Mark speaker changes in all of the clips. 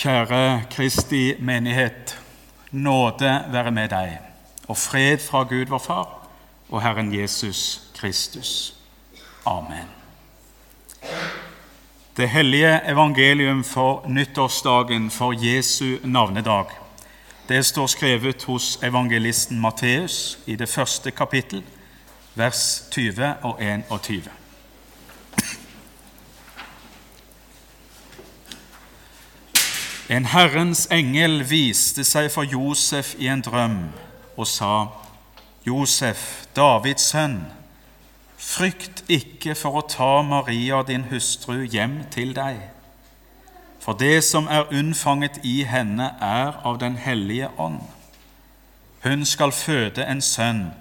Speaker 1: Kjære Kristi menighet. Nåde være med deg, og fred fra Gud vår Far og Herren Jesus Kristus. Amen. Det hellige evangelium for nyttårsdagen for Jesu navnedag. Det står skrevet hos evangelisten Matteus i det første kapittel, vers 20 og 21. En Herrens engel viste seg for Josef i en drøm og sa, Josef, Davids sønn, frykt ikke for å ta Maria, din hustru, hjem til deg. For det som er unnfanget i henne, er av Den hellige ånd. Hun skal føde en sønn,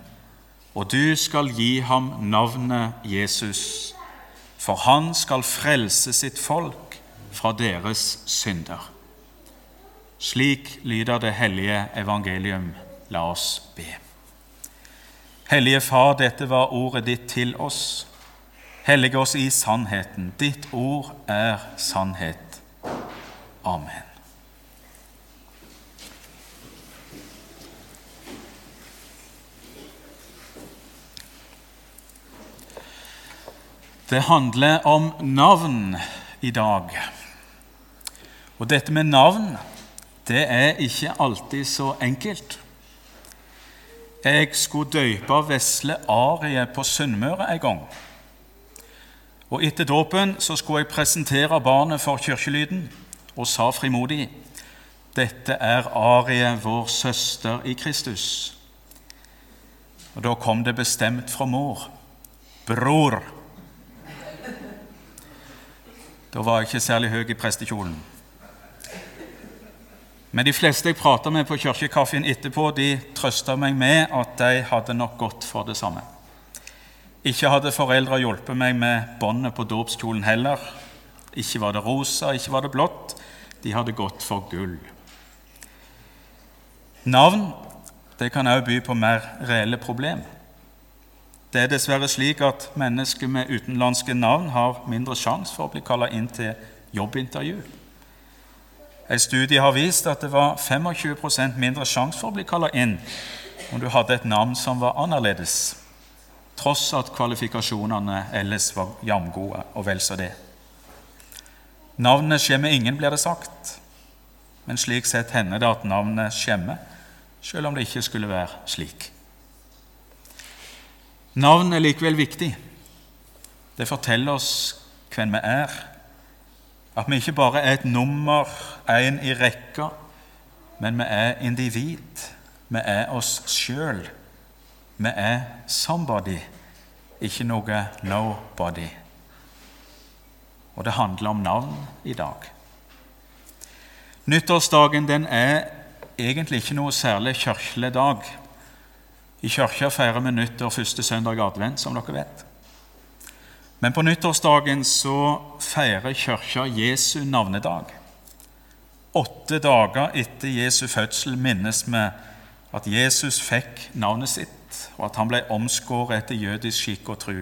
Speaker 1: og du skal gi ham navnet Jesus, for han skal frelse sitt folk fra deres synder. Slik lyder det hellige evangelium. La oss be. Hellige Far, dette var ordet ditt til oss. Hellige oss i sannheten. Ditt ord er sannhet. Amen. Det handler om navn i dag. Og dette med navn det er ikke alltid så enkelt. Jeg skulle døype vesle Arie på Sunnmøre en gang. Og Etter dåpen så skulle jeg presentere barnet for kirkelyden og sa frimodig dette er Arie, vår søster i Kristus. Og Da kom det bestemt fra mor. Bror. Da var jeg ikke særlig høy i prestekjolen. Men de fleste jeg prata med på kirkekaffen etterpå, de trøsta meg med at de hadde nok gått for det samme. Ikke hadde foreldra hjulpet meg med båndet på dåpskjolen heller. Ikke var det rosa, ikke var det blått. De hadde gått for gull. Navn det kan også by på mer reelle problem. Det er dessverre slik at mennesker med utenlandske navn har mindre sjanse for å bli kalla inn til jobbintervju. En studie har vist at det var 25% mindre sjanse for å bli kalla inn om du hadde et navn som var annerledes, tross at kvalifikasjonene ellers var jamgode, og vel så det. Navnet skjemmer ingen, blir det sagt, men slik sett hender det at navnet skjemmer, selv om det ikke skulle være slik. Navn er likevel viktig. Det forteller oss hvem vi er, at vi ikke bare er et nummer, en i rekka, men vi er individ. Vi er oss sjøl. Vi er somebody, ikke noe nobody. Og det handler om navn i dag. Nyttårsdagen den er egentlig ikke noe særlig kirkelig dag. I kirka feirer vi nyttår første søndag advent, som dere vet. Men på nyttårsdagen så feirer Kirka Jesu navnedag. Åtte dager etter Jesu fødsel minnes vi at Jesus fikk navnet sitt, og at han ble omskåret etter jødisk skikk og tru,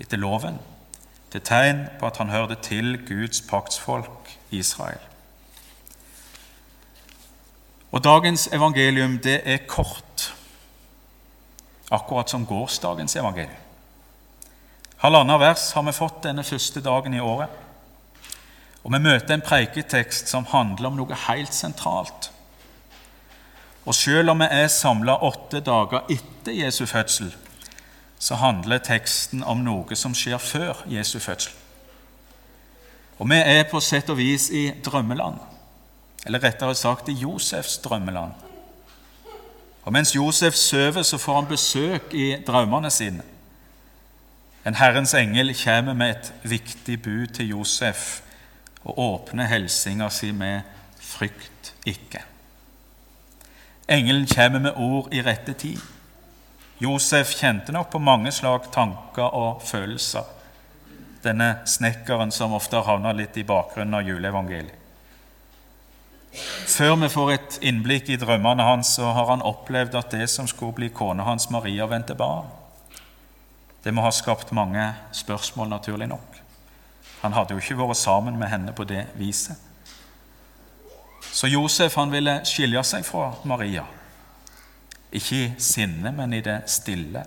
Speaker 1: etter loven, til tegn på at han hørte til Guds paktsfolk Israel. Og Dagens evangelium det er kort, akkurat som gårsdagens evangelium. Halvannet vers har vi fått denne første dagen i året. Og vi møter en preiketekst som handler om noe helt sentralt. Og selv om vi er samla åtte dager etter Jesu fødsel, så handler teksten om noe som skjer før Jesu fødsel. Og vi er på sett og vis i drømmeland, eller rettere sagt i Josefs drømmeland. Og mens Josef sover, så får han besøk i drømmene sine. En Herrens engel kommer med et viktig bud til Josef og åpner hilsinga si med 'frykt ikke'. Engelen kommer med ord i rette tid. Josef kjente nok på mange slag tanker og følelser, denne snekkeren som ofte har havna litt i bakgrunnen av juleevangeliet. Før vi får et innblikk i drømmene hans, så har han opplevd at det som skulle bli kona hans Maria, vendte barn. Det må ha skapt mange spørsmål, naturlig nok. Han hadde jo ikke vært sammen med henne på det viset. Så Josef han ville skilje seg fra Maria. Ikke i sinne, men i det stille.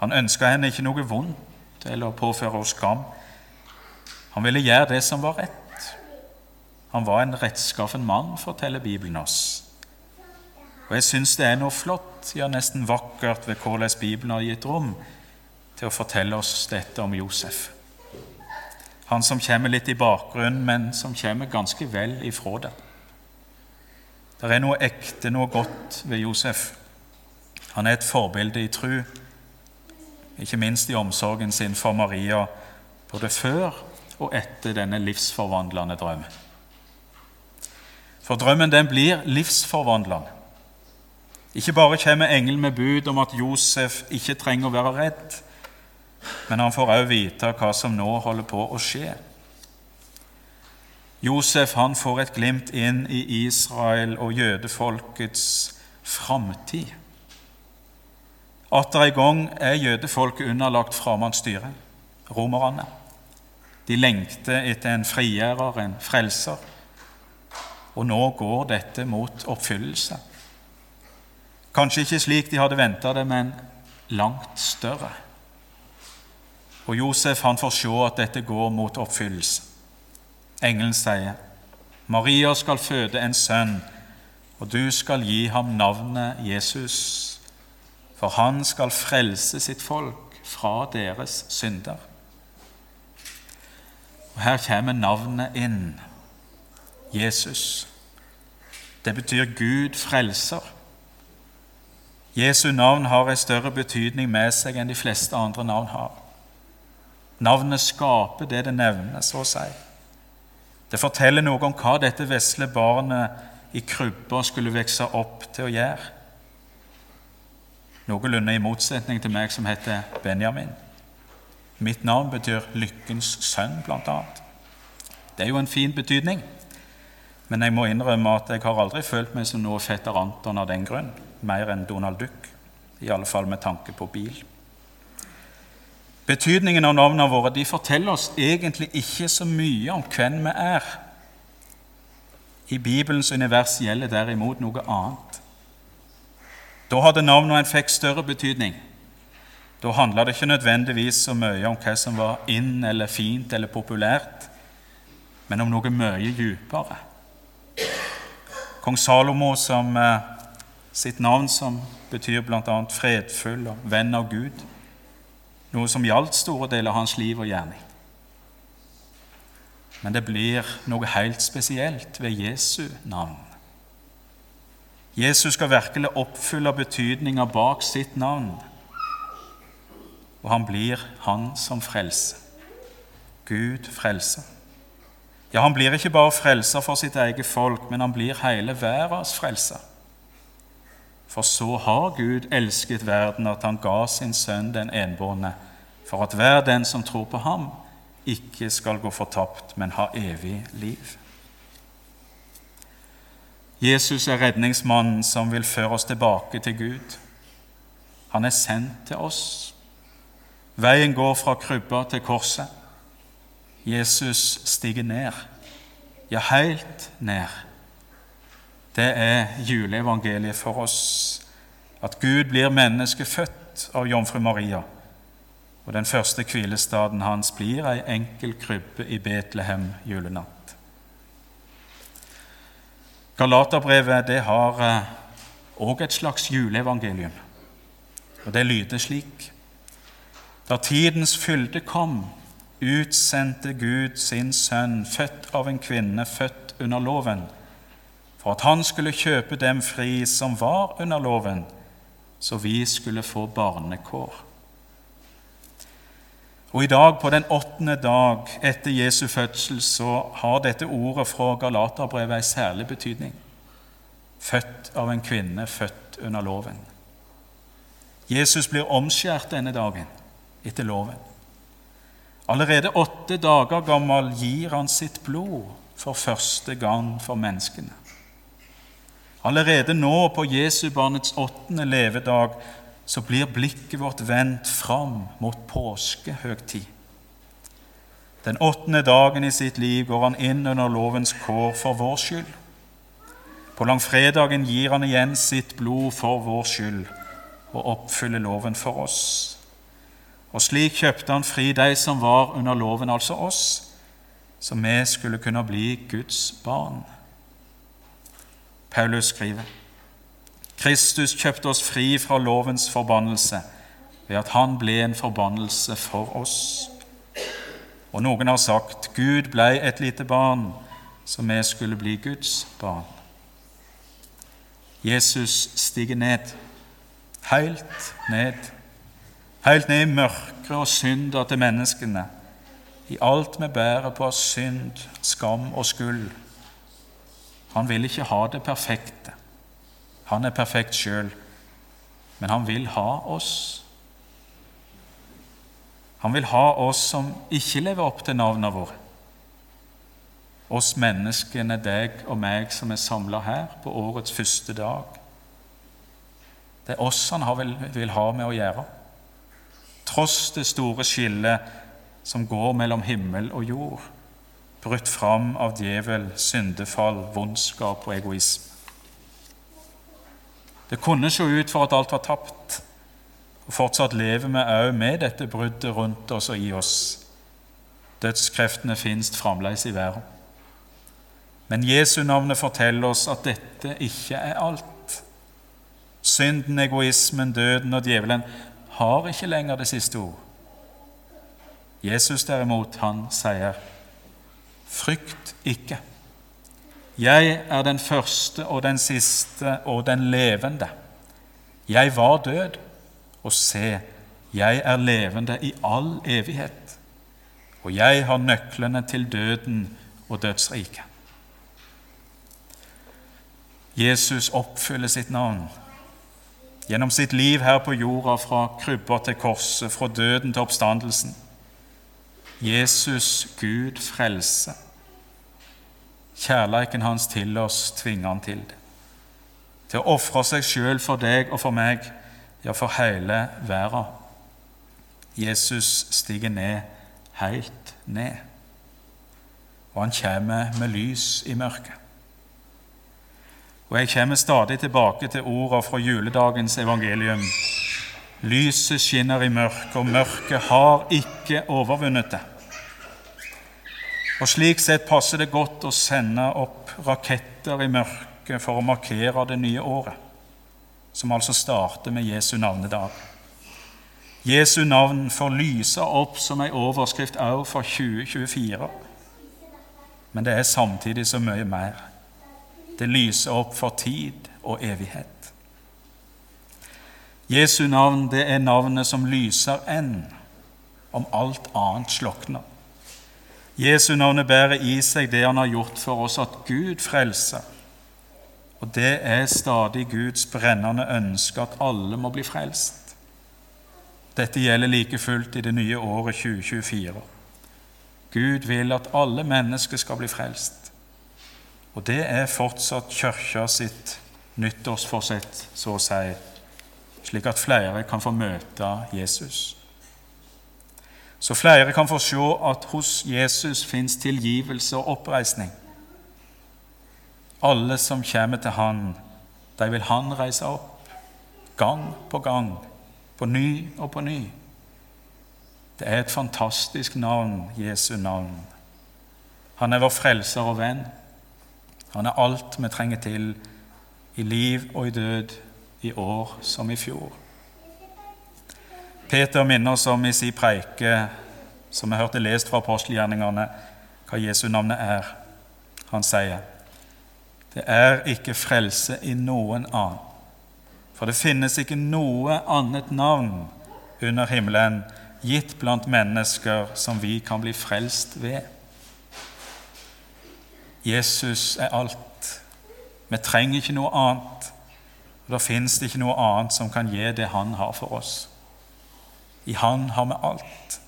Speaker 1: Han ønska henne ikke noe vondt eller å påføre henne skam. Han ville gjøre det som var rett. Han var en rettskaffen mann, forteller Bibelen oss. Og jeg syns det er noe flott, ja nesten vakkert, ved hvordan Bibelen har gitt rom til å fortelle oss dette om Josef. Han som kommer litt i bakgrunnen, men som kommer ganske vel ifra det. Det er noe ekte, noe godt ved Josef. Han er et forbilde i tru, ikke minst i omsorgen sin for Maria, både før og etter denne livsforvandlende drømmen. For drømmen den blir livsforvandlende. Ikke bare kommer engelen med bud om at Josef ikke trenger å være redd, men han får også vite hva som nå holder på å skje. Josef han får et glimt inn i Israel og jødefolkets framtid. Atter en gang er jødefolket underlagt fremmedstyre, romerne. De lengter etter en frigjører, en frelser. Og nå går dette mot oppfyllelse. Kanskje ikke slik de hadde venta det, men langt større. Og Josef han får se at dette går mot oppfyllelse. Engelen sier, 'Maria skal føde en sønn, og du skal gi ham navnet Jesus.' For han skal frelse sitt folk fra deres synder. Og Her kommer navnet inn. Jesus. Det betyr Gud frelser. Jesu navn har en større betydning med seg enn de fleste andre navn har. Navnet skaper det det nevner, så å si. Det forteller noe om hva dette vesle barnet i krybba skulle vokse opp til å gjøre. Noenlunde i motsetning til meg som heter Benjamin. Mitt navn betyr 'lykkens sønn', annet. Det er jo en fin betydning, men jeg må innrømme at jeg har aldri følt meg som noe fetter Anton av den grunn, mer enn Donald Duck, i alle fall med tanke på bil. Betydningen av navnene våre de forteller oss egentlig ikke så mye om hvem vi er. I Bibelens univers gjelder derimot noe annet. Da hadde navnene en fikk større betydning. Da handla det ikke nødvendigvis så mye om hva som var inn eller fint eller populært, men om noe mye dypere. Kong Salomo som eh, sitt navn, som betyr bl.a. fredfull og venn av Gud, noe som gjaldt store deler av hans liv og gjerning. Men det blir noe helt spesielt ved Jesu navn. Jesus skal virkelig oppfylle betydninga bak sitt navn, og han blir han som frelser. Gud frelser. Ja, han blir ikke bare frelser for sitt eget folk, men han blir hele verdens frelser. For så har Gud elsket verden at han ga sin sønn den enbårne, for at hver den som tror på ham, ikke skal gå fortapt, men ha evig liv. Jesus er redningsmannen som vil føre oss tilbake til Gud. Han er sendt til oss. Veien går fra krybba til korset. Jesus stiger ned, ja, helt ned. Det er juleevangeliet for oss, at Gud blir menneske født av jomfru Maria og den første hvilestaden hans blir ei enkel krybbe i Betlehem julenatt. Galaterbrevet det har òg eh, et slags juleevangelium, og det lyder slik.: Da tidens fylde kom, utsendte Gud sin sønn, født av en kvinne, født under loven, for at han skulle kjøpe dem fri som var under loven, så vi skulle få barnekår. Og i dag, på den åttende dag etter Jesu fødsel, så har dette ordet fra Galaterbrevet en særlig betydning. Født av en kvinne, født under loven. Jesus blir omskjært denne dagen etter loven. Allerede åtte dager gammel gir han sitt blod for første gang for menneskene. Allerede nå, på Jesu barnets åttende levedag, så blir blikket vårt vendt fram mot påskehøgtid. Den åttende dagen i sitt liv går han inn under lovens kår for vår skyld. På langfredagen gir han igjen sitt blod for vår skyld og oppfyller loven for oss. Og slik kjøpte han fri de som var under loven, altså oss, så vi skulle kunne bli Guds barn. Paulus skriver Kristus kjøpte oss fri fra lovens forbannelse ved at han ble en forbannelse for oss. Og noen har sagt Gud blei et lite barn, så vi skulle bli Guds barn. Jesus stiger ned, helt ned, helt ned i mørket og synda til menneskene, i alt vi bærer på av synd, skam og skyld. Han vil ikke ha det perfekte. Han er perfekt sjøl, men han vil ha oss. Han vil ha oss som ikke lever opp til navnene våre oss menneskene, deg og meg, som er samla her på årets første dag. Det er oss han vil ha med å gjøre. Tross det store skillet som går mellom himmel og jord, brutt fram av djevel, syndefall, vondskap og egoisme. Det kunne se ut for at alt var tapt, og fortsatt lever vi òg med dette bruddet rundt oss og i oss. Dødskreftene finnes fremdeles i verden. Men Jesu navnet forteller oss at dette ikke er alt. Synden, egoismen, døden og djevelen har ikke lenger det siste ord. Jesus derimot, han sier, 'Frykt ikke. Jeg er den første og den siste og den levende.' 'Jeg var død, og se, jeg er levende i all evighet.' 'Og jeg har nøklene til døden og dødsriket.' Jesus oppfyller sitt navn. Gjennom sitt liv her på jorda, fra krybba til korset, fra døden til oppstandelsen. Jesus, Gud, frelse. Kjærleiken hans til oss tvinger han til det. Til å ofre seg sjøl for deg og for meg, ja, for hele verden. Jesus stiger ned, helt ned. Og han kommer med lys i mørket. Og jeg kommer stadig tilbake til ordene fra juledagens evangelium. Lyset skinner i mørket, og mørket har ikke overvunnet det. Og Slik sett passer det godt å sende opp raketter i mørket for å markere det nye året, som altså starter med Jesu navnedag. Jesu navn får lyse opp som en overskrift òg for 2024, men det er samtidig så mye mer. Det lyser opp for tid og evighet. Jesu navn det er navnet som lyser enn om alt annet slokner. Jesu navnet bærer i seg det han har gjort for oss, at Gud frelser. Og det er stadig Guds brennende ønske at alle må bli frelst. Dette gjelder like fullt i det nye året 2024. Gud vil at alle mennesker skal bli frelst. Og det er fortsatt Kirka sitt nyttårsforsett, så å si, slik at flere kan få møte Jesus. Så flere kan få se at hos Jesus fins tilgivelse og oppreisning. Alle som kommer til Han, de vil Han reise opp, gang på gang, på ny og på ny. Det er et fantastisk navn, Jesu navn. Han er vår frelser og venn. Han er alt vi trenger til i liv og i død, i år som i fjor. Peter minner oss om i sin preike, som vi hørte lest fra apostelgjerningene, hva Jesu navnet er. Han sier, 'Det er ikke frelse i noen annen.' For det finnes ikke noe annet navn under himmelen gitt blant mennesker som vi kan bli frelst ved. Jesus er alt. Vi trenger ikke noe annet. Og Da fins det ikke noe annet som kan gi det Han har for oss. I Han har vi alt.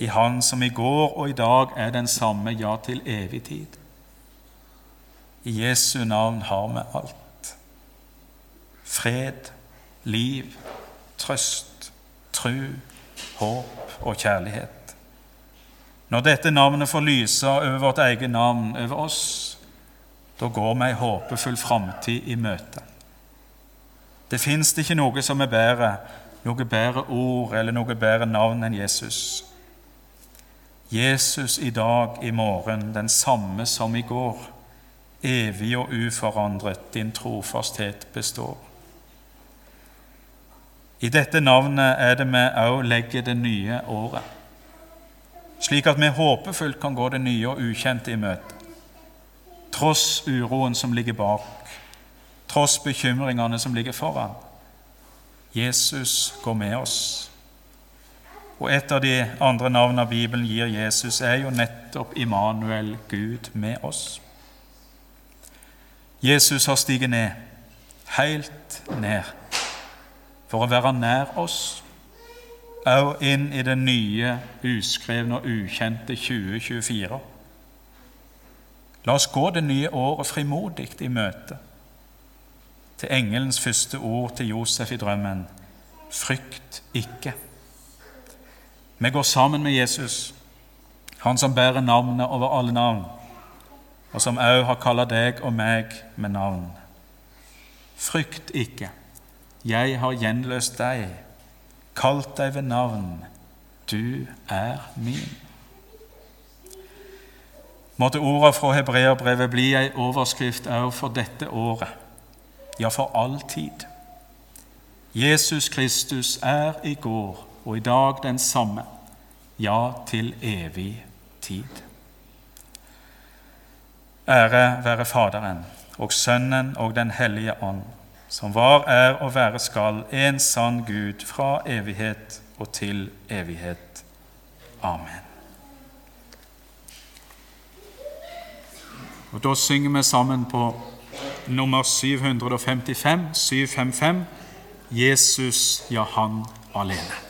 Speaker 1: I Han som i går og i dag er den samme, ja, til evig tid. I Jesu navn har vi alt. Fred, liv, trøst, tru, håp og kjærlighet. Når dette navnet får lyse over vårt eget navn, over oss, Da går vi ei håpefull framtid i møte. Det fins ikke noe som er bedre, noe bedre ord eller noe bedre navn enn Jesus. Jesus i dag, i morgen, den samme som i går. Evig og uforandret, din trofasthet består. I dette navnet er det vi òg legger det nye året, slik at vi håpefullt kan gå det nye og ukjente i møte, tross uroen som ligger bak, tross bekymringene som ligger foran. Jesus går med oss. Og Et av de andre navnene Bibelen gir Jesus, er jo nettopp Immanuel, Gud med oss. Jesus har stiget ned, helt ned, for å være nær oss, òg inn i det nye, uskrevne og ukjente 2024. La oss gå det nye året frimodig i møte til engelens første ord til Josef i drømmen frykt ikke. Vi går sammen med Jesus, han som bærer navnet over alle navn, og som òg har kalla deg og meg med navn. Frykt ikke, jeg har gjenløst deg, kalt deg ved navn, du er min. Måtte ordene fra hebreerbrevet bli ei overskrift òg for dette året ja, for all tid. Jesus Kristus er i går og i dag den samme, ja, til evig tid. Ære være Faderen og Sønnen og Den hellige ånd, som var, er og være skal, en sann Gud fra evighet og til evighet. Amen. Og Da synger vi sammen på nummer 755, 755, Jesus, ja, han alene.